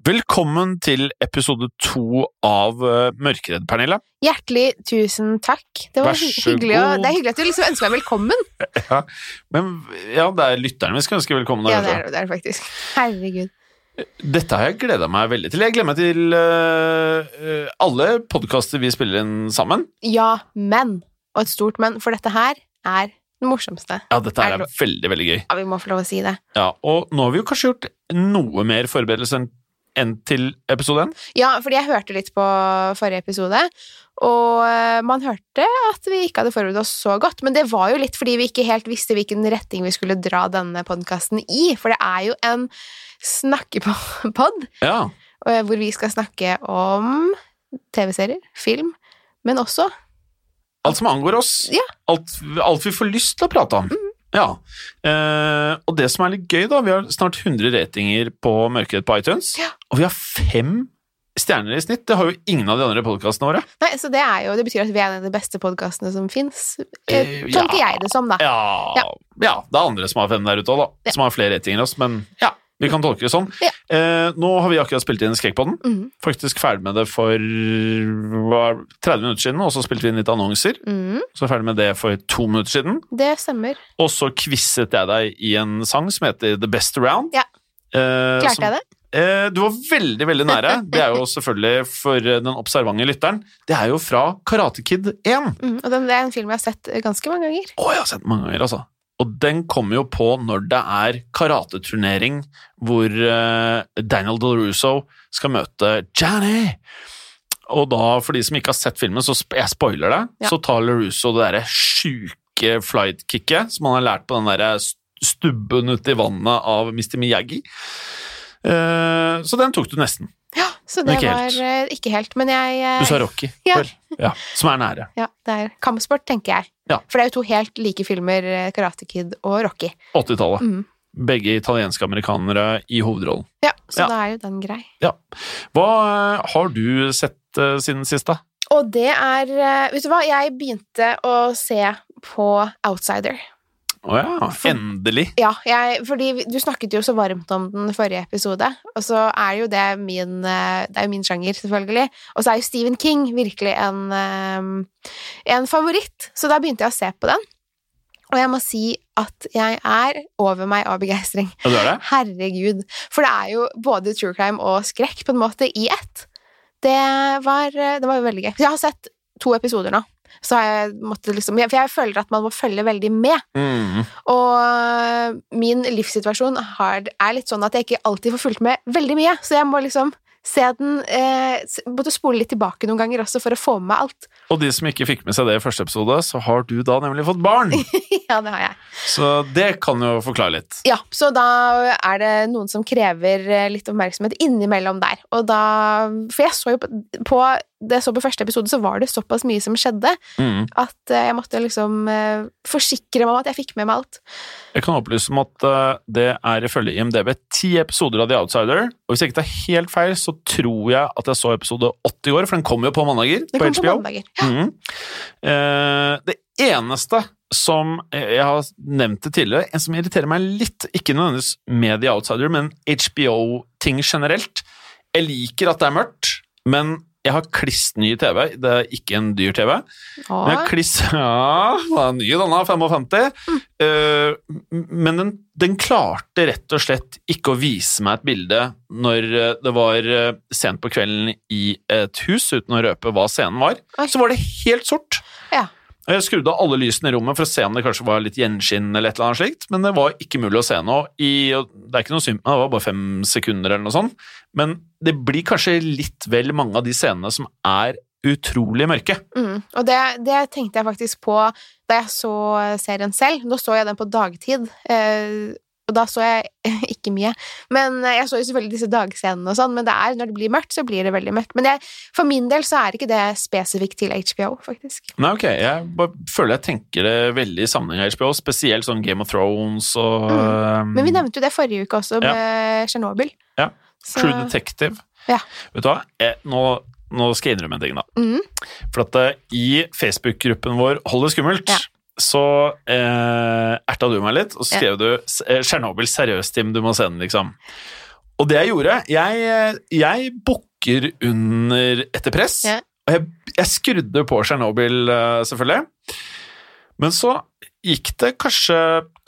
Velkommen til episode to av uh, Mørkeredd, Pernille. Hjertelig tusen takk. Det, var hyggelig, god. det er hyggelig at du liksom ønsker meg velkommen. Ja, men ja, det er lytterne vi skal ønske velkommen. Ja, det er det er faktisk. Herregud. Dette har jeg gleda meg veldig til. Jeg gleder meg til uh, alle podkaster vi spiller inn sammen. Ja, men, og et stort men, for dette her er det morsomste. Ja, dette Er er veldig, veldig gøy. Ja, vi må få lov å si det. Ja, Og nå har vi jo kanskje gjort noe mer forberedelser enn enn til episode én. Ja, fordi jeg hørte litt på forrige episode, og eh, man hørte at vi ikke hadde forberedt oss så godt, men det var jo litt fordi vi ikke helt visste hvilken retning vi skulle dra denne podkasten i, for det er jo en snakkepod, Ja. eh, hvor vi skal snakke om TV-serier, film, men også Alt som angår oss. Ja. Alt, alt vi får lyst til å prate om. Ja. Eh, og det som er litt gøy, da Vi har snart 100 ratinger på Mørkeredd på iTunes. Ja. Og vi har fem stjerner i snitt. Det har jo ingen av de andre podkastene våre. Nei, så det, er jo, det betyr at vi er en av de beste podkastene som fins. Eh, Tolker ja. jeg det som, da. Ja, Ja. det er andre som har fem der ute òg, da. Som har flere ratinger enn oss. Men ja, vi kan tolke det sånn. Ja. Eh, nå har vi akkurat spilt inn Skrekkpodden. Mm. Faktisk ferdig med det for hva, 30 minutter siden, og så spilte vi inn litt annonser. Mm. Så ferdig med det for to minutter siden. det stemmer. Og så quizet jeg deg i en sang som heter The Best Around. Ja. Eh, Klarte som- jeg det? Eh, du var veldig, veldig nære. Det er jo selvfølgelig for eh, den observante lytteren. Det er jo fra Karate Kid 1. Mm, og den, det er en film jeg har sett ganske mange ganger. Å, jeg har sett mange ganger, altså. Og den kommer jo på når det er karateturnering hvor Daniel Daniel DeLusso skal møte Johnny. Og da, for de som ikke har sett filmen, så jeg spoiler det, Ja. så tar LaRusso det derre sjuke flightkicket som han har lært på den derre stubben ute i vannet av Mr. Miyagi. Eh, så den tok du nesten. Ja, så det ikke var helt. eh, ikke helt. Men jeg eh, Du sa Rocky, Ja. Ja, som er nære. Ja, det er kampsport, tenker jeg. Ja. For det er jo to helt like filmer, eh, Karate Kid og Rocky. 80-tallet. Mm. Begge italienske amerikanere i hovedrollen. Ja, så da er jo den grei. Hva har du sett uh, siden sist, da? Og det er Vet du hva, jeg begynte å se på Outsider. Å ja, For- endelig. Ja, jeg, fordi du snakket jo så varmt om den forrige episode, og så er jo det min eh, Det er jo min sjanger, selvfølgelig. Og så er jo Stephen King virkelig en, eh, en favoritt, så da begynte jeg å se på den. Og jeg må si at jeg er over meg av begeistring. Er? Herregud. For det er jo både true crime og skrekk på en måte i ett. Det var, eh, det var jo veldig gøy. Jeg har sett to episoder nå. Så har jeg måttet liksom For jeg føler at man må følge veldig med. Mm. Og min livssituasjon har, er litt sånn at jeg ikke alltid får fulgt med veldig mye, så jeg må liksom se den eh, Måtte spole litt tilbake noen ganger også for å få med meg alt. Og de som ikke fikk med seg det i første episode, så har du da nemlig fått barn. ja, det har jeg. Så det kan jo forklare litt. Ja, så da er det noen som krever eh, litt oppmerksomhet innimellom der. Og da For jeg så jo på, på det jeg så på første episode, så var det såpass mye som skjedde, Mm. at eh, jeg måtte liksom eh, forsikre meg om at jeg fikk med meg alt. Jeg kan opplyse om at eh, det er ifølge IMDb ti episoder av The Outsider. Og hvis jeg ikke tar helt feil, så tror jeg at jeg så episode 80 i år, for den kommer jo på mandager på HBO. på mandager. Ja. Eh, det eneste som jeg har nevnt det tidligere, en som irriterer meg litt, ikke nødvendigvis med The Outsider, men HBO-ting generelt. Jeg liker at det er mørkt, men jeg har kliss ny TV. Det er ikke en dyr TV. Men jeg kliss Ja, den er ny, denne, 55. Eh, men den, den klarte rett og slett ikke å vise meg et bilde når eh, det var eh, sent på kvelden i et hus, uten å røpe hva scenen var. Oi. Så var det helt sort. Og Jeg skrudde av alle lysene i rommet for å se om det kanskje var litt gjenskinn, eller et eller annet slikt, men det var ikke mulig å se noe. I, det er ikke noe synd, det var bare fem sekunder eller noe sånt. Men det blir kanskje litt vel mange av de scenene som er utrolig mørke. mm, og det, det tenkte jeg faktisk på da jeg så serien selv. Nå så jeg den på dagtid, eh, og da så jeg ikke mye. Men eh, jeg så jo selvfølgelig disse dagscenene og sånn, men det er, når det blir mørkt, så blir det veldig mørkt. Men jeg, for min del så er ikke det spesifikt til HBO, faktisk. Nei, ok, jeg bare føler jeg tenker det veldig i sammenheng med HBO, spesielt sånn Game of Thrones og mm. Men vi nevnte jo det forrige uke også, Ja. med Tsjernobyl. Ja. Så- True Detective. Ja. Vet du hva, jeg, nå, nå skal jeg innrømme en ting, da. Mm. For at eh, i Facebook-gruppen vår Hold det skummelt, Ja. Så eh, erta du meg litt, og så skrev du eh, 'Tsjernobyl seriøst, Tim, du må se den', liksom. Og det jeg gjorde Jeg, jeg bukker under etter press. Ja. Og jeg, jeg skrudde på Tsjernobyl, eh, selvfølgelig. Men så gikk det kanskje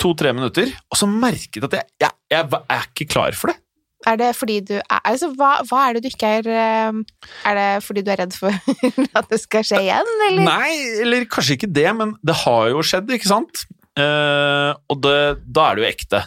to-tre minutter, og så merket jeg at jeg, jeg, jeg er ikke klar for det. Er det fordi du er Altså, hva, hva er det du ikke er eh, Er det fordi du er redd for at det skal skje igjen, eller? Nei, eller kanskje ikke det, men det har jo skjedd, ikke sant? Uh, og det, da er det jo ekte.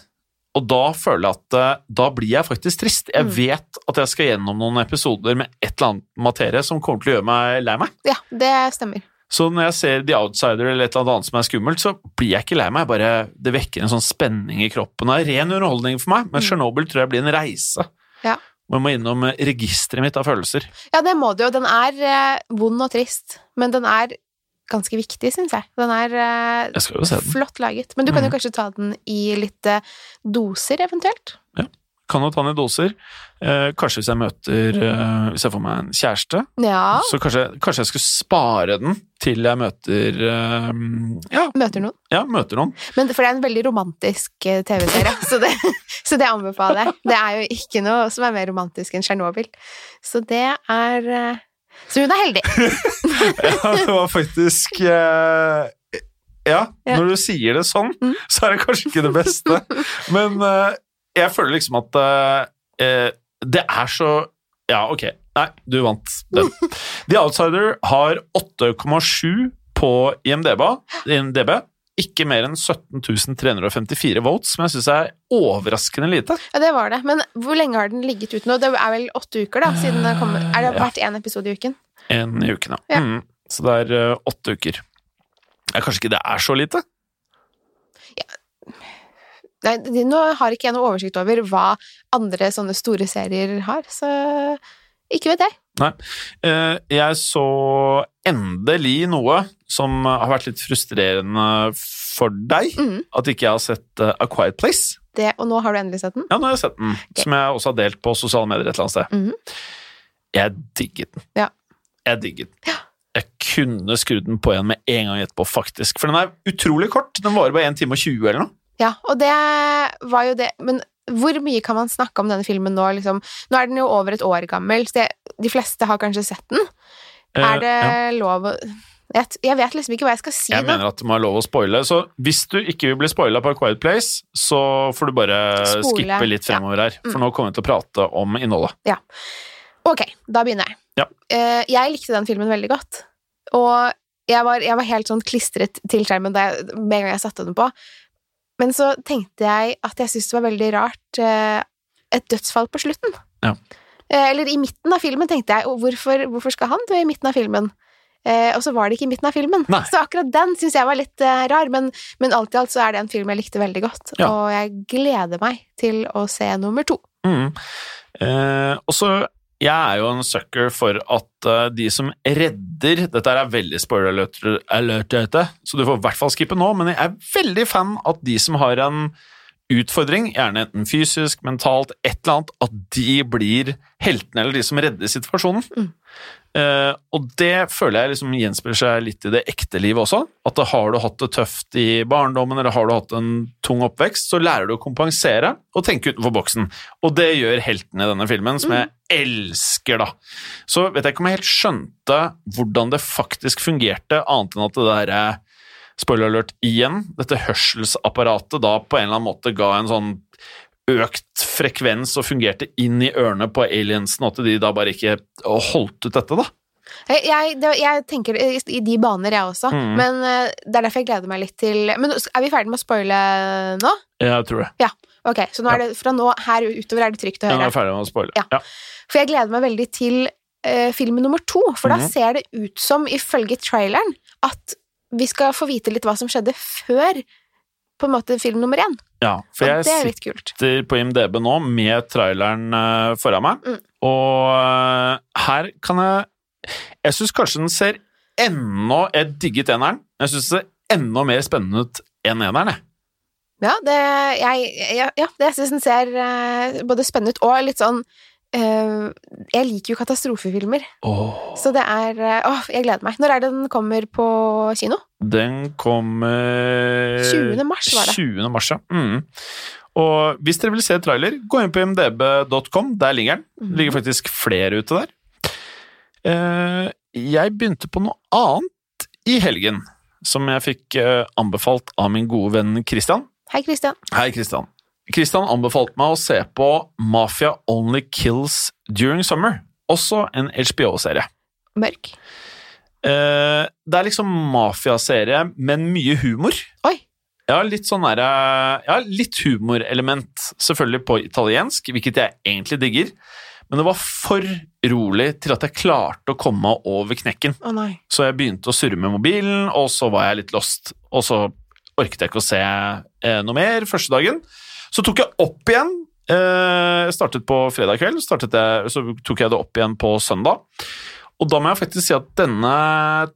Og da føler jeg at eh, da blir jeg faktisk trist. Jeg Mm. vet at jeg skal gjennom noen episoder med et eller annet materie som kommer til å gjøre meg lei meg. Ja, det stemmer. Så når jeg ser The Outsider eller et eller annet som er skummelt, så blir jeg ikke lei meg. Bare, det vekker en sånn spenning i kroppen. Det er ren underholdning for meg, men Tsjernobyl tror jeg blir en reise. Ja. Man må innom registeret mitt av følelser. Ja, det må du jo. Den er eh, vond og trist, men den er ganske viktig, syns jeg. Den er eh, Jeg den. flott laget. Men du kan jo Mhm. kanskje ta den i litt eh, doser, eventuelt? Kan jo ta ned doser. Eh, kanskje hvis jeg møter eh, Hvis jeg får meg en kjæreste, Ja. så kanskje, kanskje jeg skulle spare den til jeg møter eh, ja, Møter noen. ja, møter noen. Men for det er en veldig romantisk eh, TV-serie, så, det, så det anbefaler jeg. Det er jo ikke noe som er mer romantisk enn Tsjernobyl. Så det er eh, Så hun er heldig. Ja, det var faktisk eh, ja, når du sier det sånn, Mm. så er det kanskje ikke det beste. Men eh, jeg føler liksom at eh, eh, det er så Ja, ok. Nei, du vant den. The Outsider har 8,7 på IMDb. IMDb. Ikke mer enn 17 354 votes, som jeg syns er overraskende lite. Ja, det var det. Men hvor lenge har den ligget ute nå? Det er vel åtte uker, da? Siden den kom. Er det Ja. vært én episode i uken? En i uken, ja. Ja. Mm. Så det er eh, åtte uker. Ja, kanskje ikke det er så lite? Nei, nå har ikke jeg noe oversikt over hva andre sånne store serier har, så ikke vet jeg. Nei. Jeg så endelig noe som har vært litt frustrerende for deg. Mm. At ikke jeg har sett eh, A Quiet Place. Det, og nå har du endelig sett den? Ja, nå har jeg sett den, som jeg også har delt på sosiale medier et eller annet sted. Mm. Jeg digget den. Ja. Jeg digget den. Jeg kunne skrudd den på igjen med en gang etterpå, faktisk. For den er utrolig kort. Den varer bare 1 time og 20 eller noe. Ja, og det var jo det Men hvor mye kan man snakke om denne filmen nå, liksom? Nå er den jo over et år gammel, så det, de fleste har kanskje sett den. Eh, Er det ja. lov å jeg, vet liksom ikke hva jeg skal si Jeg da. mener at det må være lov å spoile. Så hvis du ikke vil bli spoila på A Quiet Place, så får du bare Spole. skippe litt Ja. fremover her. For Mm. nå kommer vi til å prate om innholdet. Ja. Ok, da begynner jeg. Ja. Eh, jeg likte den filmen veldig godt. Og jeg var, jeg var helt sånn klistret til skjermen jeg, med en gang jeg satte den på. Men så tenkte jeg at jeg syntes det var veldig rart eh, et dødsfall på slutten. Ja. Eh, eller i midten av filmen, tenkte jeg. Hvorfor, hvorfor skal han dø i midten av filmen? Eh, og så var det ikke i midten av filmen. Nei. Så akkurat den syns jeg var litt eh, rar, men, men alt i alt så er det en film jeg likte veldig godt. Ja. Og jeg gleder meg til å se nummer to. Mm. Eh, og så Jeg er jo en sucker for at uh, de som redder Dette er veldig spoiler alert, så du får i hvert fall skippe nå, men jeg er veldig fan at de som har en utfordring, gjerne enten fysisk, mentalt, et eller annet, at de blir heltene eller de som redder situasjonen. Mm. Eh, og det føler jeg liksom gjenspeiler seg litt i det ekte livet også. At det har du hatt det tøft i barndommen, eller har du hatt en tung oppvekst, så lærer du å kompensere og tenke utenfor boksen. Og det gjør heltene i denne filmen, som jeg elsker, da. Så vet jeg ikke om jeg helt skjønte hvordan det faktisk fungerte, annet enn at det der eh, Spoiler alert igjen, dette hørselsapparatet da på en eller annen måte ga en sånn økt frekvens og fungerte inn i ørene på aliensene, og at de da bare ikke holdt ut dette, da. Jeg, jeg, det, jeg tenker i, de baner, jeg også. Mm. Men eh, det er derfor jeg gleder meg litt til Men er vi ferdige med å spoile nå? Ja, Jeg tror det. Ja. Ok, så nå er det, fra nå her utover er det trygt å høre? Ja, nå er ferdig med å spoile. Ja. Ja. For jeg gleder meg veldig til uh, film nummer to, for da Mhm. ser det ut som, ifølge traileren, at vi skal få vite litt hva som skjedde før på en måte film nummer én. ja, for Og jeg er sitter på IMDb nå med traileren eh, foran meg, Mm. og eh, her kan jeg Jeg syns kanskje den ser enda Jeg digget eneren. Jeg syns det ser enda mer spennende ut enn eneren, jeg. Ja, det, jeg, ja, ja, det jeg syns den ser eh, både spennende ut og litt sånn Jeg liker jo katastrofefilmer, så det er eh, Åh, jeg gleder meg. Når er det den kommer på kino? Den kommer 20. mars var det. 20. mars, ja. Mm. Og hvis dere vil se trailer, gå inn på imdb.com. Der ligger den. Det ligger faktisk flere ute der. Eh, jeg begynte på noe annet i helgen, som jeg fikk eh, anbefalt av min gode venn Christian. Hei, Christian. Hei, Christian. Christian anbefalte meg å se på Mafia Only Kills During Summer. Også en HBO-serie. Mørk. Eh, det er liksom mafiaserie, men mye humor. Oi. Ja, litt sånn derre Ja, litt humorelement. Selvfølgelig på italiensk, hvilket jeg egentlig digger. Men det var for rolig til at jeg klarte å komme meg over knekken. Å nei. Så jeg begynte å surre med mobilen, og så var jeg litt lost. Og så orket jeg ikke å se eh, noe mer første dagen. Så tok jeg opp igjen. Eh, startet på fredag kveld, startet jeg, så tok jeg det opp igjen på søndag. Og da må jeg faktisk si at denne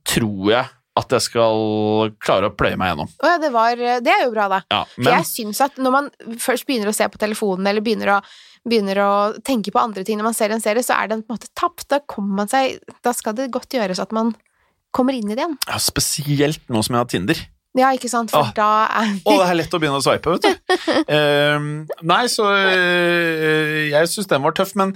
tror jeg at jeg skal klare å pløye meg gjennom. Ja, det var Det er jo bra, da. Ja, For men jeg syns at når man først begynner å se på telefonen, eller begynner å, begynner å tenke på andre ting når man ser en serie, så er den på en måte tapt. Da kommer man seg Da skal det godt gjøres at man kommer inn i det igjen. ja, spesielt nå som jeg har Tinder. Ja, ikke sant? For Ah. da er Å, det er lett å begynne å sveipe, vet du. uh, nei, så uh, Jeg syns den var tøff, men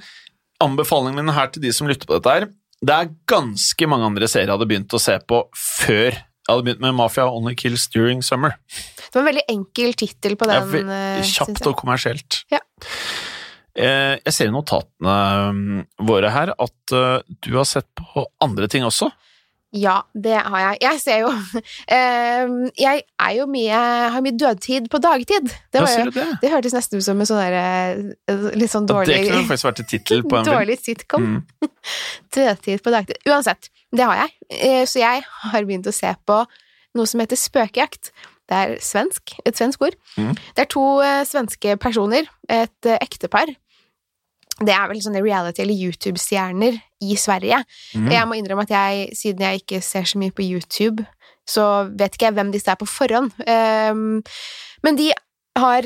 anbefalingen min her til de som lytter på dette her Det er ganske mange andre serier jeg hadde begynt å se på før jeg hadde begynt med Mafia Only Kills During Summer. Det var en veldig enkel tittel på den. ve- eh, Kjapt og kommersielt. Ja. Uh, jeg ser i notatene mm, våre her at du har sett på andre ting også. Ja, det har jeg. Jeg ser jo eh, Jeg er jo mye Har mye dødtid på dagtid. Det, var jo, det? det hørtes nesten ut som en sånn derre Litt sånn dårlig Det kunne faktisk vært en tittel på en. Dårlig sitcom. Mm. Dødtid på dagtid. Uansett, det har jeg. Eh, Så jeg har begynt å se på noe som heter spøkejakt. Det er svensk, et svensk ord. Mm. Det er to eh, svenske personer, et eh, ektepar. Det er vel sånne reality- eller YouTube-stjerner i Sverige. Mm. Jeg må innrømme at jeg, siden jeg ikke ser så mye på YouTube, så vet ikke jeg hvem disse er på forhånd. Um, men de har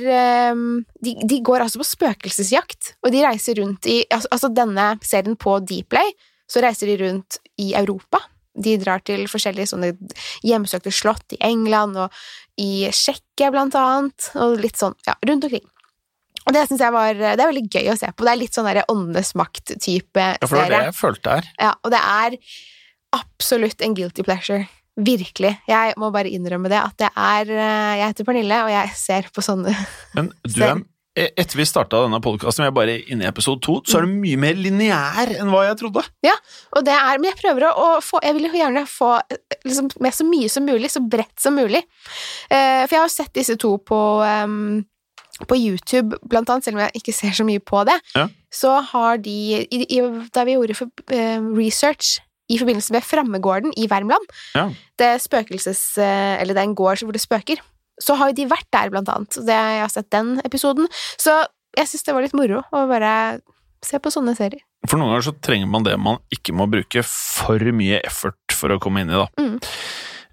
um, de, de går altså på spøkelsesjakt, og de reiser rundt i altså, altså denne serien på Dplay, så reiser de rundt i Europa. De drar til forskjellige sånne hjemsøkte slott i England og i Tsjekkia, blant annet, og litt sånn, ja, rundt omkring. Og det synes jeg var Det er veldig gøy å se på. Det er litt sånn derre Åndenes makt-type Ja, for det var det jeg følte her. Ja, og det er absolutt en guilty pleasure. Virkelig. Jeg må bare innrømme det, at det er eh, Jeg heter Pernille, og jeg ser på sånne Men du er, e- etter vi starta denne podkasten, er bare inne i episode to, så er du mye mer lineær enn hva jeg trodde. Ja, Og det er Men jeg prøver å, få Jeg vil jo gjerne få eh, liksom, med så mye som mulig, så bredt som mulig. Eh, for jeg har jo sett disse to på ehm, på YouTube, blant annet, selv om jeg ikke ser så mye på det, Ja. så har de i, i, Da vi gjorde for, uh, research i forbindelse med Frammegården i Värmland, Ja. det spøkelses... Uh, Eller det er en gård hvor det spøker, så har jo de vært der, blant annet. Det, jeg har sett den episoden. Så jeg syns det var litt moro å bare se på sånne serier. For noen ganger så trenger man det man ikke må bruke for mye effort for å komme inn i, da. Mm.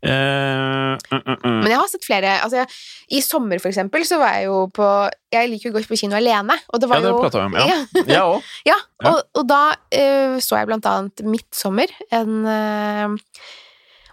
Uh, mm, mm. Men jeg har sett flere altså I sommer, for eksempel, så var jeg jo på Jeg liker jo gå på kino alene, og det var Ja, det jo prata vi om, ja. Ja, Jeg òg. ja, og, og da eh, så jeg blant annet Midtsommer, en eh,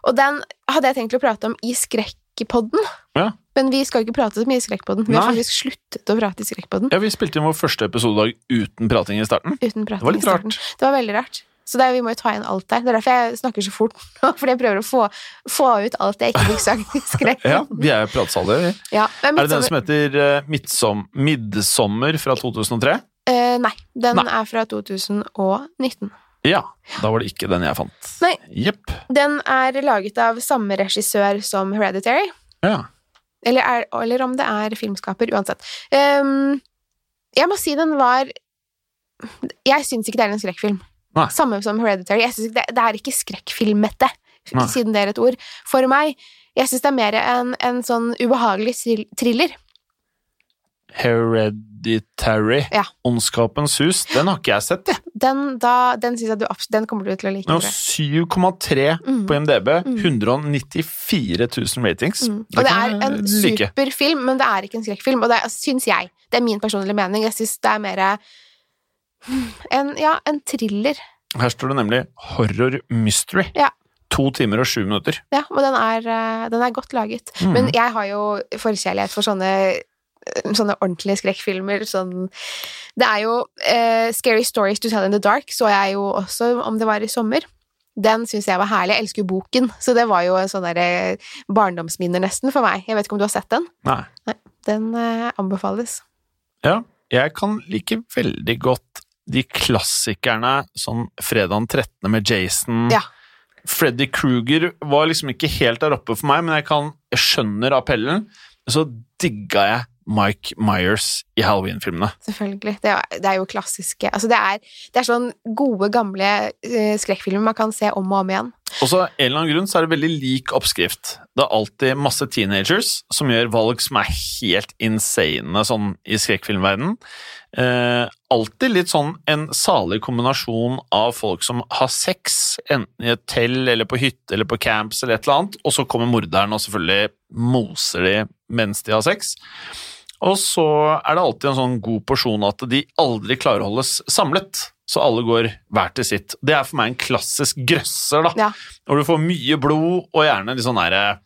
Og den hadde jeg tenkt å prate om i Skrekkpodden. Ja. Men vi skal jo ikke prate så mye i Skrekkpodden. Vi har faktisk sluttet å prate i Skrekkpodden. Ja, vi spilte inn vår første episodedag uten prating i starten. Uten prating Det var litt rart. Det var veldig rart. Så er- vi må jo ta igjen alt der. Det er derfor jeg snakker så fort nå, fordi jeg prøver å få, få ut alt jeg ikke fikk sagt. Ja, vi er pratsalder. vi. Ja, Er det den som heter uh, Midtsom Midtsommer fra 2003? Uh, nei, den Nei. er fra 2019. Ja. Da var det ikke den jeg fant. Nei. yep. Den er laget av samme regissør som Hereditary, Ja. eller, er, eller om det er filmskaper, uansett. Um, jeg må si den var Jeg syns ikke det er en skrekkfilm. Nei. Samme som Hereditary. Jeg synes det, det er ikke skrekkfilmete, siden det er et ord. For meg, jeg syns det er mer en, en sånn ubehagelig thriller. Hereditary. Ja. Ondskapens hus. Den har ikke jeg sett, jeg. Den, da, den syns jeg du Den kommer du til å like. Den har 7,3 Mm. på IMDb. Mm. 194 000 ratings. Mm. Og det er en like. superfilm, men det er ikke en skrekkfilm. Og det syns jeg. Det er min personlige mening. Jeg syns det er mer en, ja, en thriller. Her står det nemlig horror mystery. Ja. To timer og sju minutter. Ja, og den er, eh, den er godt laget. Mm. Men jeg har jo forkjærlighet for sånne eh, sånne ordentlige skrekkfilmer. Sånn Det er jo eh, Scary Stories to Tell in the Dark så jeg jo også om det var i sommer. Den syns jeg var herlig. Jeg elsker jo boken, så det var jo en sånn derre barndomsminner nesten for meg. Jeg vet ikke om du har sett den? Nei. Den eh, anbefales. Ja, jeg kan like veldig godt de klassikerne sånn fredagen 13. med Jason. Ja. Freddy Kruger var liksom ikke helt der oppe for meg, men jeg, kan, jeg skjønner appellen. Så digga jeg Mike Myers i Halloween-filmene. Selvfølgelig. Det er, det er jo klassiske Altså, det er, det er sånn gode, gamle eh, skrekkfilmer man kan se om og om igjen. Og så en eller annen grunn så er det veldig lik oppskrift. Det er alltid masse teenagers som gjør valg som er helt insane sånn i skrekkfilmverdenen. Eh, alltid litt sånn en salig kombinasjon av folk som har sex, enten i et telt eller på hytte eller på camps eller et eller annet, og så kommer morderen og selvfølgelig moser de mens de har sex. Og så er det alltid en sånn god porsjon at de aldri klarer å holdes samlet. Så alle går hver til sitt. Det er for meg en klassisk grøsser, da. Ja. Hvor du får mye blod, og gjerne litt sånn derre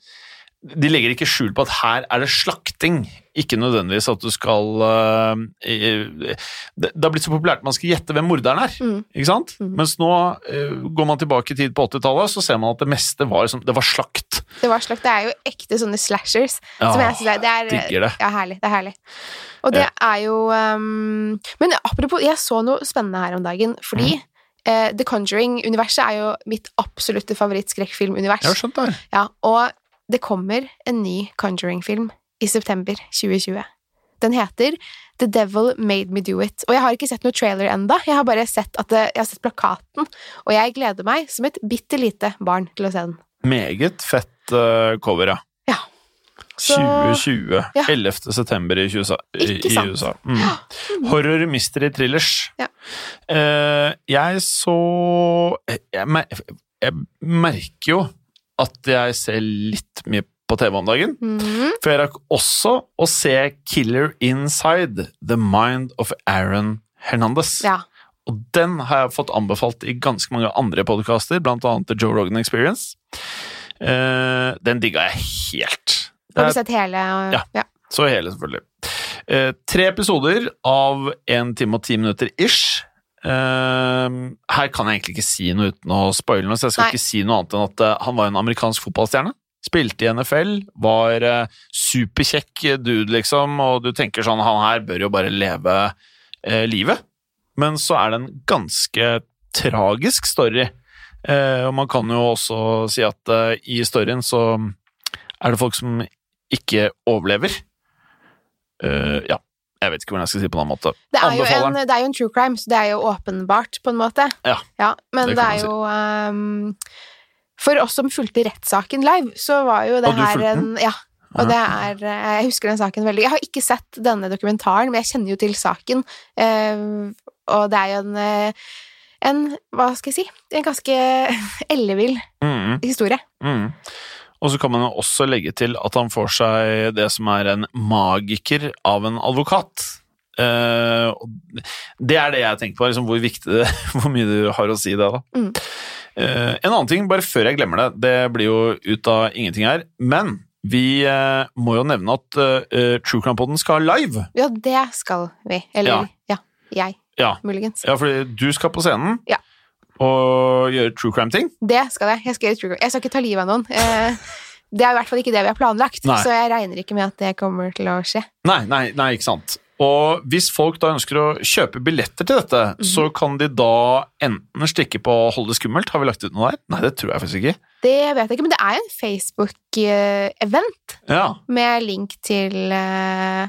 De legger ikke skjul på at her er det slakting, ikke nødvendigvis at du skal uh, Det har blitt så populært at man skal gjette hvem morderen er, Mm. ikke sant? Mm. Mens nå uh, går man tilbake i tid på 80-tallet, så ser man at det meste var liksom Det var slakt. Det var slakt. Det er jo ekte sånne slashers. som jeg synes er, det er digger det. Ja, herlig. Det er herlig. Og det er jo um, Men apropos, jeg så noe spennende her om dagen, fordi Mm. eh, The Conjuring-universet er jo mitt absolutte favoritt-skrekkfilmunivers. Ja, og det kommer en ny Conjuring-film i september 2020. Den heter The Devil Made Me Do It. Og jeg har ikke sett noe trailer enda, jeg har bare sett, at det, jeg har sett plakaten, og jeg gleder meg som et bitte lite barn til å se den. Meget fett øh, cover, ja. Ja. Så- 2020. Ja. 11. september i, 20, i, Ikke sant? USA. Mm. Horror mystery thrillers. Ja. Uh, jeg så jeg, mer- jeg merker jo at jeg ser litt mye på TV om dagen. Mhm. For jeg rakk også å se Killer Inside The Mind of Aaron Hernandez. Ja. Og den har jeg fått anbefalt i ganske mange andre podkaster, annet The Joe Rogan Experience. Uh, den digga jeg helt. Det Har er du sett hele? Ja. ja. så hele, selvfølgelig. Uh, tre episoder av en time og ti minutter ish. Eh, her kan jeg egentlig ikke si noe uten å spoile noe, så jeg skal Nei. ikke si noe annet enn at eh, han var en amerikansk fotballstjerne. Spilte i NFL, var eh, superkjekk dude, liksom, og du tenker sånn, han her bør jo bare leve eh, livet. Men så er det en ganske tragisk story. Eh, og man kan jo også si at i storyen så er det folk som ikke overlever. Eh, ja, jeg vet ikke hvordan jeg skal si det på en annen måte. Det er, jo en, det er jo en true crime, så det er jo åpenbart, på en måte. Ja, men det det, er si. jo um, For oss som fulgte rettssaken live, så var jo det Og her en Ja. Og det er eh, Jeg husker den saken veldig. Jeg har ikke sett denne dokumentaren, men jeg kjenner jo til saken. eh, og det er jo en eh, en, hva skal jeg si, en ganske ellevill Mm, historie. mm. Og så kan man jo også legge til at han får seg det som er en magiker av en advokat. Uh, det er det jeg tenker på, liksom hvor viktig det hvor mye du har å si det. da. Mm. Uh, en annen ting, bare før jeg glemmer det, det blir jo ut av ingenting her, men vi uh, må jo nevne at uh, True Crime Podden skal live. Ja, det skal vi. Eller ja, jeg, Ja, muligens. ja fordi du skal på scenen Ja. Og gjøre true crime-ting. Det skal jeg. Jeg skal, gjøre true crime. jeg skal ikke ta livet av noen. Eh, det er i hvert fall ikke det vi har planlagt, Nei. så jeg regner ikke med at det kommer til å skje. Nei, nei, nei, ikke sant. Og hvis folk da ønsker å kjøpe billetter til dette, Mhm. så kan de da enten stikke på Hold det skummelt. Har vi lagt ut noe der? Nei, det tror jeg faktisk ikke. Det vet jeg ikke, men det er jo en Facebook-event Ja, med link til eh,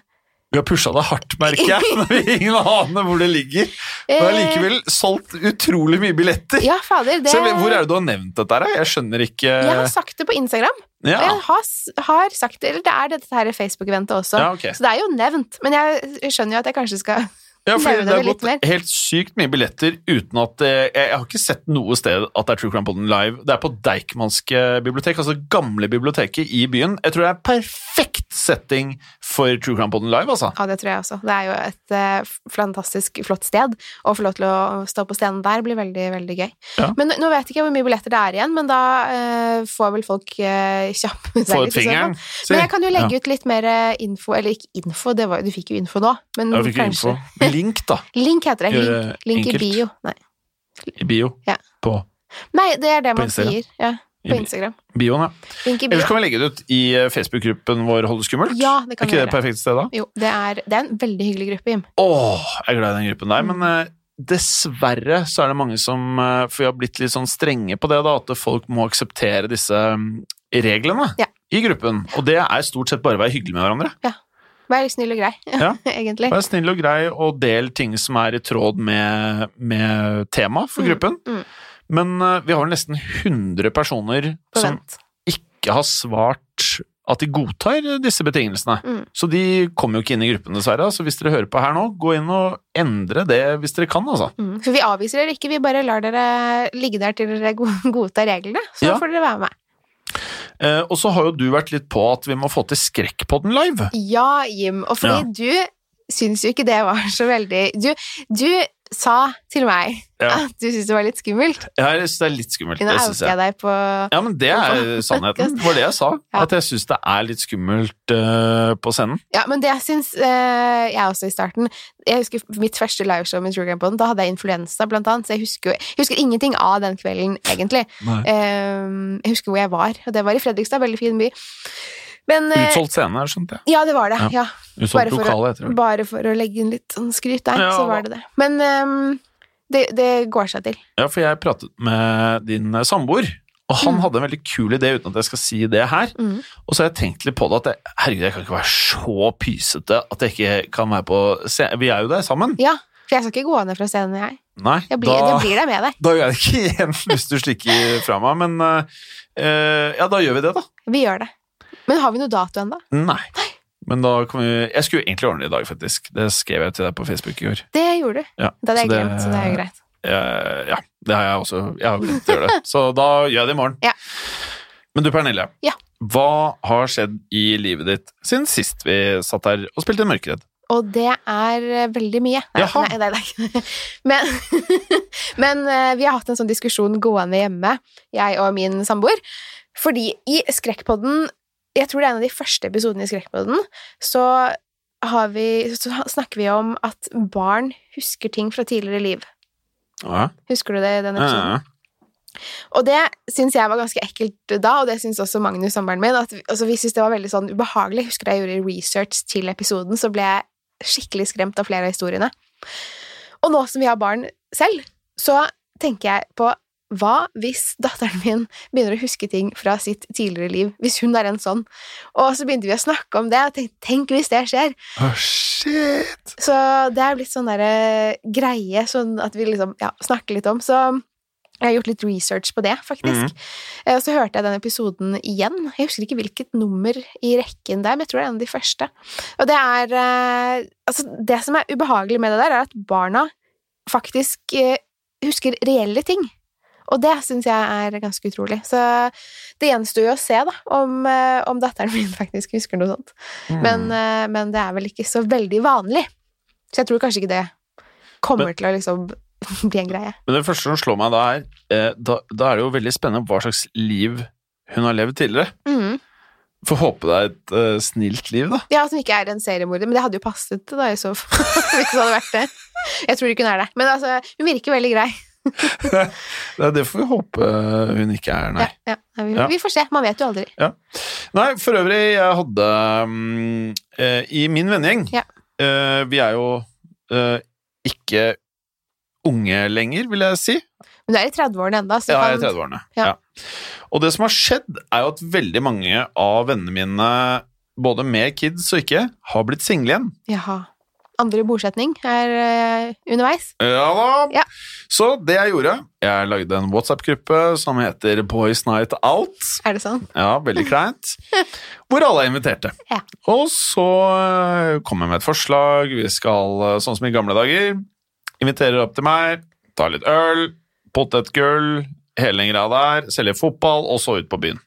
Vi har pusha det hardt, merker jeg, når vi ingen aner hvor det ligger. Men har likevel solgt utrolig mye billetter. Ja, fader. Det, Så hvor er det du har nevnt dette her? Jeg skjønner ikke Jeg har sagt det på Instagram. Ja, jeg har, har sagt det, eller det er dette her Facebook-eventet også. ja okay. Så det er jo nevnt. Men jeg skjønner jo at jeg kanskje skal Ja, for Daue det har gått helt sykt mye billetter uten at jeg, jeg har ikke sett noe sted at det er True Crime Podden live. Det er på Deichmanske bibliotek, altså det gamle biblioteket i byen. Jeg tror det er perfekt setting for True Crime Podden live, altså. Ja, det tror jeg også. Det er jo et uh, fantastisk flott sted. Å få lov til å stå på scenen der blir veldig, veldig gøy. Ja. Men nå vet jeg ikke hvor mye billetter det er igjen, men da uh, får vel folk uh, kjappe seg Få ut fingeren. Men jeg kan jo legge Ja. ut litt mer eh, info, eller ikke info, det var, du fikk jo info nå, men Ja, fikk kanskje info. Link, da, Link heter det. Gjør Link, link i bio. Nei. i bio. Ja. På Nei, det er det man Instagram? sier. Ja, på Instagram. bioen, ja. Link i bio. Ellers kan vi legge det ut i eh, Facebook-gruppen vår Hold det skummelt. Ja, det er kan vi ikke det et perfekt sted, da? Jo, det er, det er en veldig hyggelig gruppe, Jim. Åh, jeg er glad i den gruppen der, men uh, dessverre så er det mange som uh, For vi har blitt litt sånn strenge på det, da, at folk må akseptere disse um, reglene Ja. i gruppen. Og det er stort sett bare å være hyggelig med hverandre. Vær snill og grei, Ja. egentlig. Vær snill og grei, og del ting som er i tråd med, med temaet for Mm, gruppen. mm. Men uh, vi har nesten 100 personer som ikke har svart at de godtar disse betingelsene. Mm. Så de kommer jo ikke inn i gruppen, dessverre. Så hvis dere hører på her nå, gå inn og endre det hvis dere kan, altså. Mm. For vi avviser dere ikke, vi bare lar dere ligge der til dere godtar reglene. Så Ja. får dere være med. Eh, og så har jo du vært litt på at vi må få til Skrekkpodden live. Ja, Jim. Og fordi Ja. du syns jo ikke det var så veldig Du, du sa til meg Ja. at du syntes det var litt skummelt. Ja, Jeg synes det er litt skummelt. Nå Det jeg deg på Ja, men det er sannheten. Det var det jeg sa. Ja. At jeg syns det er litt skummelt uh, på scenen. Ja, men det syns uh, jeg også i starten. Jeg husker mitt første liveshow med True Crime Podden. Da hadde jeg influensa, blant annet. Så jeg husker, jeg husker ingenting av den kvelden, egentlig. Um, jeg husker hvor jeg var, og det var i Fredrikstad. Veldig fin by. Men eh, Utsolgt scene, skjønte jeg. Ja, det var det. Ja. Ja. Bare for, lokale, å, bare for å legge inn litt sånn skryt der, Ja, så var det det. Men um, det, det går seg til. Ja, for jeg pratet med din eh, samboer, og han Mm. hadde en veldig kul idé, uten at jeg skal si det her. Mm. Og så har jeg tenkt litt på det, at jeg, herregud, jeg kan ikke være så pysete at jeg ikke kan være på scenen. Vi er jo der sammen. Ja, for jeg skal ikke gå ned fra scenen, jeg. Nei, Jeg blir, da, jeg blir der med deg. da gjør jeg det ikke igjen hvis du stikker fra meg, men uh, ja, da gjør vi det, da. Vi gjør det. Men har vi noe dato ennå? Nei. Men da kan vi Jeg skulle jo egentlig ordne det i dag, faktisk. Det skrev jeg til deg på Facebook i går. Det gjorde du. Ja, Det hadde jeg glemt, så det er jo greit. Eh, ja, det har jeg også. Jeg har glemt å gjøre det. Så da gjør jeg det i morgen. Ja. Men du, Pernille. Ja. Hva har skjedd i livet ditt siden sist vi satt her og spilte Mørkeredd? Og det er eh, veldig mye. Nei, nei, nei, nei. Men, men eh, vi har hatt en sånn diskusjon gående hjemme, jeg og min samboer. Fordi i Skrekkpodden, jeg tror det er en av de første episodene i Skrekkpodden, så, har vi, så snakker vi om at barn husker ting fra tidligere liv. Ja. Husker du det i den episoden? ja. Og det syns jeg var ganske ekkelt da, og det syns også Magnus, samboeren min. At, altså, vi syntes det var veldig sånn ubehagelig. Husker jeg gjorde research til episoden, så ble jeg skikkelig skremt av flere av historiene. Og nå som vi har barn selv, så tenker jeg på hva hvis datteren min begynner å huske ting fra sitt tidligere liv, hvis hun er en sånn? Og så begynte vi å snakke om det, og tenkte tenk hvis det skjer. Oh, shit! Så det er blitt sånn derre greie, sånn at vi liksom ja, snakker litt om. Så jeg har gjort litt research på det, faktisk. Mm. Og så hørte jeg den episoden igjen. Jeg husker ikke hvilket nummer i rekken der, men jeg tror det er en av de første. Og det er eh, Altså, det som er ubehagelig med det der, er at barna faktisk eh, husker reelle ting. Og det syns jeg er ganske utrolig. Så det gjenstår jo å se, da, om, eh, om datteren min faktisk husker noe sånt. Mm. Men, eh, men det er vel ikke så veldig vanlig. Så jeg tror kanskje ikke det kommer til å liksom bli en greie. Men det første som slår meg da, er eh, da, da er det jo veldig spennende hva slags liv hun har levd tidligere. Mm. Får håpe det er et uh, snilt liv, da. Ja, som ikke er en seriemorder, men det hadde jo passet da, i så fall, hvis det hadde vært det. Jeg tror ikke hun er det. Men altså, hun virker veldig grei. Ja, det får vi håpe hun ikke er, nei. Ja, ja, vi, Ja. vi får se. Man vet jo aldri. Nei, for øvrig, jeg hadde um, I min vennegjeng Ja. eh, Vi er jo uh, ikke unge lenger, vil jeg si. Men du er i 30-årene ennå, Ja, jeg er i 30-årene. Ja. Ja. Og det som har skjedd, er jo at veldig mange av vennene mine, både med kids og ikke, har blitt single igjen. Jaha. Andre bosetning her uh, underveis. Ja da! Ja. Så det jeg gjorde Jeg lagde en WhatsApp-gruppe som heter Boys Night Out. Er det sånn? Ja, veldig kleint. Hvor alle er inviterte. Ja. Og så eh, kom jeg med et forslag. Vi skal, eh, sånn som i gamle dager, inviterer opp til meg, tar litt øl, potetgull, hele den greia der, selger fotball, og så ut på byen.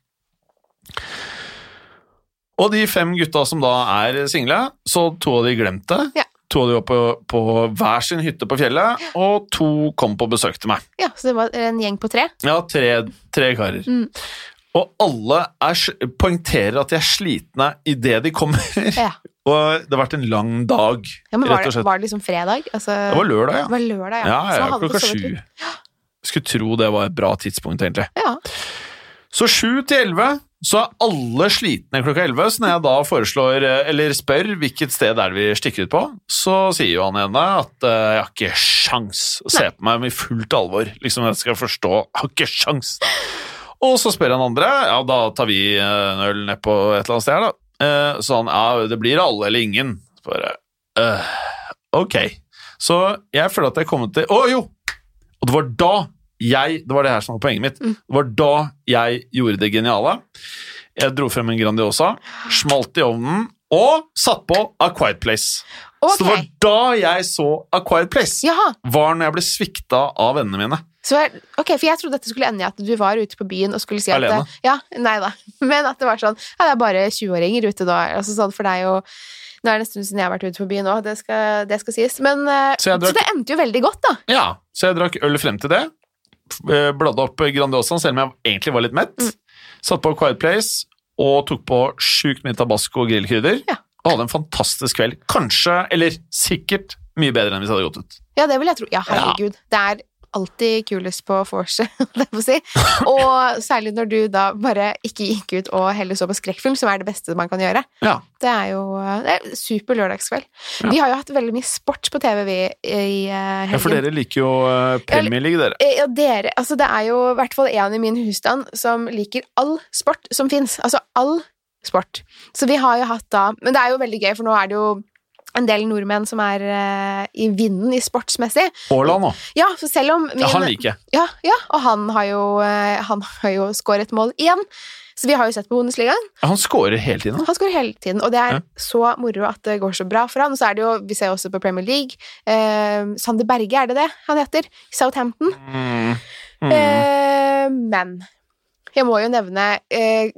Og de fem gutta som da er single, så to av de glemte. Ja. To av de var på, på hver sin hytte på fjellet, og to kom på besøk til meg. Ja, Så det var en gjeng på tre? Ja, tre, tre karer. Mm. Og alle er, poengterer at de er slitne idet de kommer. Ja. og det har vært en lang dag, ja men var det, var det liksom fredag? Altså, Det var lørdag, ja. det var lørdag, ja. Ja, Så ja, klokka sju. Skulle tro det var et bra tidspunkt, egentlig. Ja. Så sju til elleve, så er alle slitne klokka elleve. Så når jeg da foreslår, eh, eller spør hvilket sted er det vi stikker ut på, så sier jo han ene at uh, jeg har ikke sjans. å se på meg med fullt alvor. Liksom jeg skal forstå. Jeg har ikke sjans. Og så spør han andre, ja da tar vi eh, en øl ned på et eller annet sted her, da. Uh, Så han, ja det blir alle eller ingen. Bare, eh, ok. Så jeg føler at jeg er kommet til Å jo! Og det var da jeg Det var det her som var poenget mitt. Mm. Det var da jeg gjorde det geniale. Jeg dro frem en Grandiosa, smalt i ovnen og satt på A Quiet Place. Så det var da jeg så A Quiet Place. Jaha. Var når jeg ble svikta av vennene mine. Så jeg, ok, For jeg trodde dette skulle ende i at du var ute på byen og skulle si at Alene? Ja, nei da. Men at det var sånn Ja, det er bare 20-åringer ute da. Altså sånn, for er jo Nå er det en stund siden jeg har vært ute på byen òg, det, det skal sies. Men, eh, Så drakk, så, det endte jo veldig godt, da. Ja, Så jeg drakk øl frem til det. Eh, Bladde opp Grandiosaen, selv om jeg egentlig var litt mett. Mm. Satt på Quiet Place og tok på sjukt mye tabasco og grillkrydder. Ja. Og hadde en fantastisk kveld. Kanskje, eller sikkert, mye bedre enn hvis jeg hadde gått ut. Ja, det vil jeg tro. Ja, herregud. Det er alltid kulest på vorset, holdt jeg på å si. Og særlig når du da bare ikke gikk ut og heller så på skrekkfilm, som er det beste man kan gjøre. Ja. Det er jo det er super lørdagskveld. Ja. Vi har jo hatt veldig mye sport på TV, vi, i eh, helgen. Ja, for dere liker jo eh, Premier League, dere. Eh, Ja, dere, altså det er jo i hvert fall en i min husstand som liker all sport som fins. Altså all sport. Så vi har jo hatt da Men det er jo veldig gøy, for nå er det jo en del nordmenn som er uh, i vinden i sportsmessig. Haaland òg. Ja, selv om min, Ja, han liker jeg. ja, ja, og han har jo, uh, han har jo skåret mål igjen. Så vi har jo sett på Bundesligaen. Han skårer hele tiden. Han skårer hele tiden, og det er Ja. så moro at det går så bra for han. Og så er det jo, vi ser også på Premier League, uh, Sander Berge, er det det han heter? Southampton. Mm. Mm. Uh, men jeg må jo nevne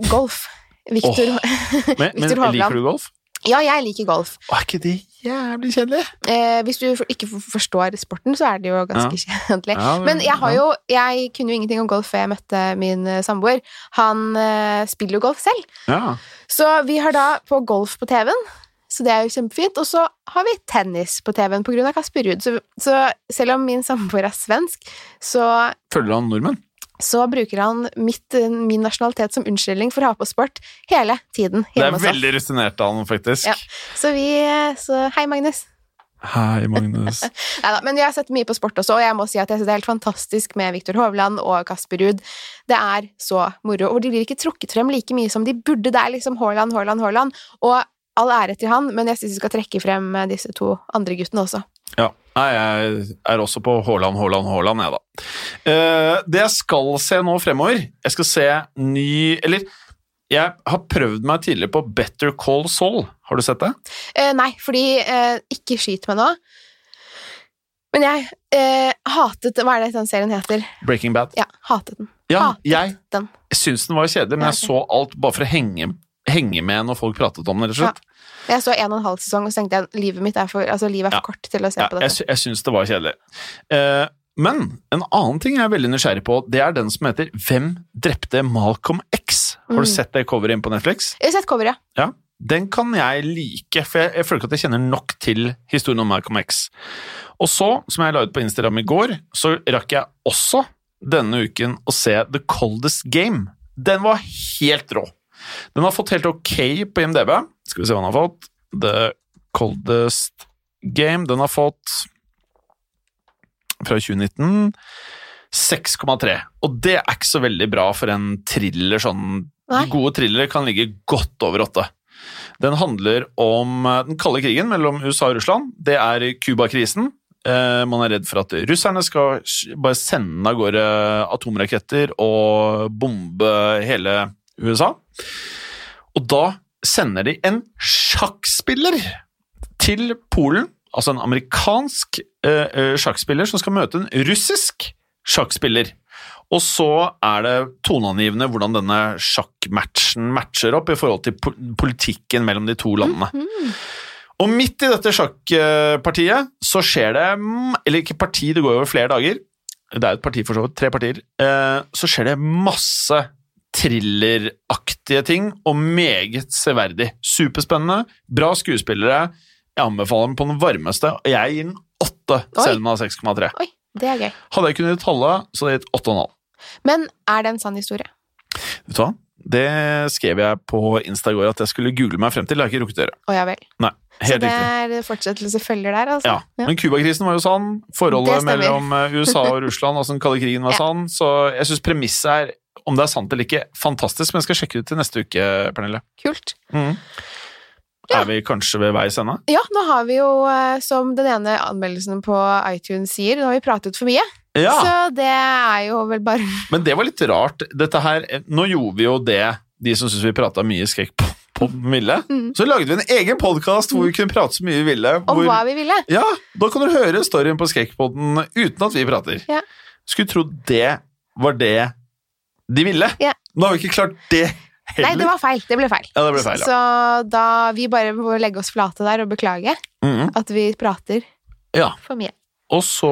golf. Victor, Men, men Victor Hovland. liker du golf? Ja, jeg liker golf. Er ikke det jævlig kjedelig? Eh, hvis du ikke forstår sporten, så er det jo ganske kjedelig. Ja, Men jeg har ja. jo Jeg kunne jo ingenting om golf før jeg møtte min eh, samboer. Han eh, spiller jo golf selv. Ja. Så vi har da på golf på TV-en, så det er jo kjempefint. Og så har vi tennis på TV-en av Kasper Ruud. Så, så selv om min samboer er svensk, så Følger han nordmenn? Så bruker han mitt, min nasjonalitet som unnskyldning for å ha på sport hele tiden Det er veldig rutinert av han, faktisk. Ja. Så vi Så hei, Magnus. Hei, Magnus. Neida, men vi har sett mye på sport også, og jeg må si at jeg synes det er helt fantastisk med Viktor Hovland og Kasper Ruud. Det er så moro, og de blir ikke trukket frem like mye som de burde. Det er liksom Haaland, Haaland, Haaland, og all ære til han, men jeg synes vi skal trekke frem eh, disse to andre guttene også. Ja. Jeg er også på Haaland, Haaland, Haaland, jeg, da. Uh, det jeg skal se nå fremover Jeg skal se ny Eller jeg har prøvd meg tidligere på Better Call Saul. Har du sett det? Uh, nei, fordi uh, Ikke skyt meg nå. Men jeg eh, hatet Hva er det den serien heter? Breaking Bad. Ja, hatet den. Ja, Hatet jeg den. syns den var kjedelig, men jeg så alt bare for å henge, henge med når folk pratet om den, rett og slett. Jeg så en og en halv sesong, og så tenkte jeg livet mitt er for, altså, livet er for Ja. kort til å se Ja, på dette. Jeg, jeg syns det var kjedelig. Eh, men en annen ting jeg er veldig nysgjerrig på, det er den som heter Hvem drepte Malcolm X? Har Mm. du sett det coveret inn på Netflix? Jeg har sett coveret. Ja, den kan jeg like, for jeg, jeg føler ikke at jeg kjenner nok til historien om Malcolm X. Og så, som jeg la ut på Instagram i går, så rakk jeg også denne uken å se The Coldest Game. Den var helt rå. Den har fått helt ok på IMDb. Skal vi se hva den har fått. The Coldest Game. Den har fått fra 2019 6,3. Og det er ikke så veldig bra for en thriller sånn Nei. Gode thrillere kan ligge godt over åtte. Den handler om eh, den kalde krigen mellom USA og Russland. Det er Cuba-krisen. Eh, man er redd for at russerne skal bare sende av gårde atomraketter og bombe hele USA. Og da sender de en sjakkspiller til Polen, altså en amerikansk eh, eh, sjakkspiller som skal møte en russisk sjakkspiller. Og så er det toneangivende hvordan denne sjakkmatchen matcher opp i forhold til politikken mellom de to landene. Og midt i dette sjakkpartiet så skjer det mm, Eller ikke parti, det går over flere dager. Det er jo et parti for så vidt, tre partier. eh, Så skjer det masse thrilleraktige ting, og meget severdig. Superspennende, bra skuespillere. Jeg anbefaler den på den varmeste, og jeg gir den åtte, selv om den har 6,3. Oi, det er gøy. Hadde jeg kunnet talle, så hadde jeg gitt 8,5. Men er det en sann historie? Vet du hva? Det skrev jeg på Insta i går at jeg skulle google meg frem til. Det har jeg ikke rukket å gjøre. Å ja vel. Nei, Så det riktig. er fortsettelse følger der, altså? Ja, Men Cuba-krisen var jo sann. Forholdet mellom eh, USA og Russland, altså den kalde krigen, var Ja. sann. Så jeg syns premisset er, om det er sant eller ikke, fantastisk. Men jeg skal sjekke det ut til neste uke, Pernille. Kult. Mm. Ja. Er vi kanskje ved veis ende? Ja, nå har vi jo, eh, som den ene anmeldelsen på iTunes sier, nå har vi pratet for mye. Ja! Så det er jo vel bare Men det var litt rart. Dette her, eh, Nå gjorde vi jo det de som syns vi prata mye skrekk på, på ville. Mm. Så lagde vi en egen podkast hvor vi kunne prate så mye vi ville. om Hvor, hva vi ville. ja, Da kan du høre storyen på Skrekkpodden uten at vi prater. Ja. Skulle tro det var det de ville. Ja. Nå har vi ikke klart det heller. Nei, det var feil. Det ble feil. Ja, det ble feil, ja. Så da vi bare må legge oss flate der og beklage Mhm. at vi prater Ja. for mye. Og så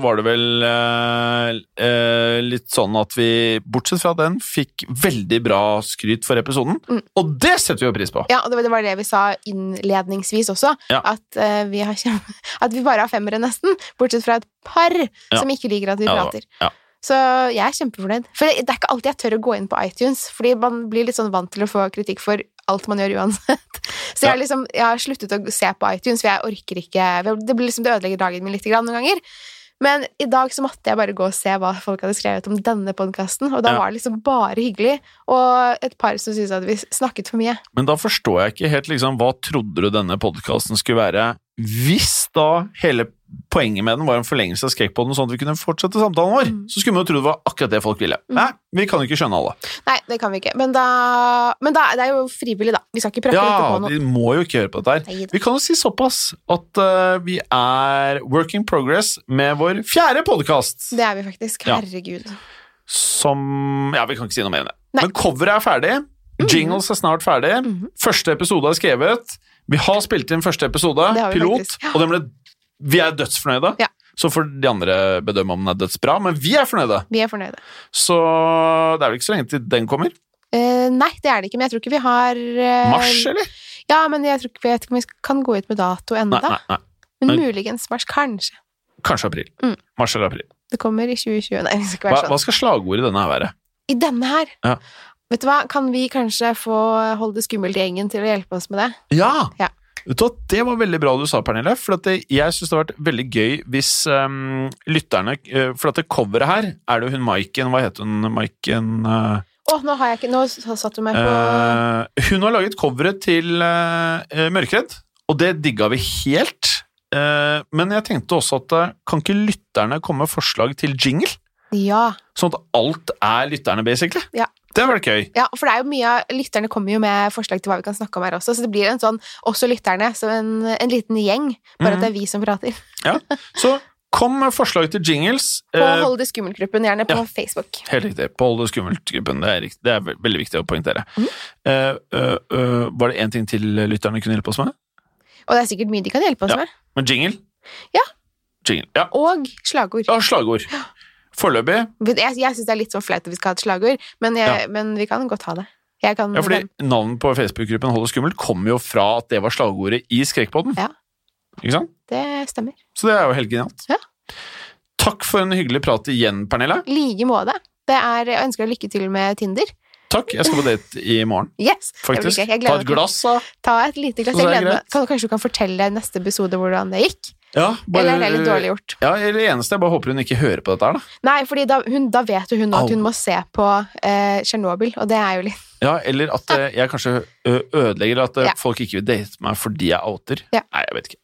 var det vel eh, eh, litt sånn at vi, bortsett fra den, fikk veldig bra skryt for episoden. Mm. Og det setter vi jo pris på! Ja, og det var- det vi sa innledningsvis også, Ja. at, eh, vi har, at vi bare har femmere nesten, bortsett fra et par som ikke liker at vi Ja, prater. ja. Så jeg er kjempefornøyd. For det, er ikke alltid jeg tør å gå inn på iTunes, fordi man blir litt sånn vant til å få kritikk for alt man gjør uansett. Så jeg, liksom, jeg har sluttet å se på iTunes, for jeg orker ikke Det liksom det ødelegger dagen min litt grann noen ganger. Men i dag så måtte jeg bare gå og se hva folk hadde skrevet om denne podkasten, og da Ja. var det liksom bare hyggelig, og et par som syntes at vi snakket for mye. Men da forstår jeg ikke helt liksom, hva trodde du denne podkasten skulle være, hvis da hele poenget med den var en forlengelse av Skrekkpodden, sånn at vi kunne fortsette samtalen vår, Mm. så skulle man jo tro det var akkurat det folk ville. Mm. Nei, vi kan jo ikke skjønne alle. Nei, det kan vi ikke. Men da, men da det er jo frivillig, da. Vi skal ikke prøve Ja, på noe. vi må jo ikke høre på dette her. Vi kan jo si såpass at uh, vi er working progress med vår fjerde podkast. Det er vi faktisk. Ja. Herregud. Som Ja, vi kan ikke si noe mer enn det. Nei. Men coveret er ferdig. Jingles er snart ferdig. Mhm. Første episode er skrevet. Vi har spilt inn første episode, pilot, faktisk. Og den ble, vi er dødsfornøyde. Ja. Så får de andre bedømme om den er dødsbra, men vi er fornøyde. Vi er fornøyde. Så det er vel ikke så lenge til den kommer. Eh, nei, det er det ikke, men jeg tror ikke vi har eh, Mars, eller? Ja, men jeg tror ikke, vet ikke om vi kan gå ut med dato ennå. Nei, nei, nei. Men muligens mars. Kanskje. Kanskje april. Mm. Mars eller april. Det kommer i 2020. Nei, det skal ikke Hva, være sånn. hva skal slagordet i denne her være? I denne her Ja. Vet du hva, kan vi kanskje få Holde det skummelt-gjengen til å hjelpe oss med det? Ja! Ja. Det var veldig bra du sa, Pernille. For at det, jeg syns det har vært veldig gøy hvis um, lytterne eh, For at det coveret her er det jo hun Maiken Hva heter hun? Maiken Uh, oh, nå har jeg ikke Nå satt du meg på uh, Hun har laget coveret til uh, Mørkredd, og det digga vi helt. Men jeg tenkte også at kan ikke lytterne komme med forslag til jingle? Ja. Sånn at alt er lytterne, basically. Ja. Det hadde vært gøy. Ja, for det er jo mye av Lytterne kommer jo med forslag til hva vi kan snakke om her også, så det blir en sånn Også lytterne, så en, en liten gjeng, bare mm. at det er vi som prater. ja, Så kom med forslag til jingles. På Eh, Hold det skummelt-gruppen, gjerne på ja. Facebook. Helt riktig. På Hold det skummelt-gruppen. Det, det er veldig viktig å poengtere. Mm. Uh, uh, uh, var det én ting til lytterne kunne hjelpe oss med? Og det er sikkert mye de kan hjelpe oss Ja. med. Men jingle? Ja. Jingle. Ja. Og slagord. ja slagord. Foreløpig. Jeg, jeg syns det er litt sånn flaut at vi skal ha et slagord, men, jeg, men vi kan godt ha det. Kan Ja, fordi navnet på Facebook-gruppen Hold det skummelt kommer jo fra at det var slagordet i Skrekkpodden. Ja. Ikke sant? Det stemmer. Så det er jo helt genialt. Ja. Takk for en hyggelig prat igjen, Pernille. I like måte. Det jeg ønsker deg lykke til med Tinder. Takk. Jeg skal på date i morgen, Yes! faktisk. Jeg Jeg Ta et glass, da. Ta et lite glass. Jeg er gleder meg. kanskje du kan fortelle neste episode hvordan det gikk? Ja, Eller er det litt dårlig gjort? Ja, eller eneste jeg bare håper hun ikke hører på dette her, da. Nei, fordi da, da vet jo hun at hun må se på eh, og det er jo litt Ja, eller at eh, jeg kanskje ødelegger at eh, Ja. folk ikke vil date meg fordi jeg outer. Ja. Nei, jeg vet ikke.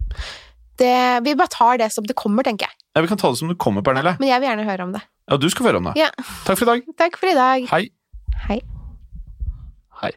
Det, vi bare tar det som det kommer, tenker jeg. Ja, Vi kan ta det som det kommer, Pernille. Men jeg vil gjerne høre om det. Ja, du skal få høre om det. Ja. Takk for i dag. Takk for i dag. Hei. Hei. Hei.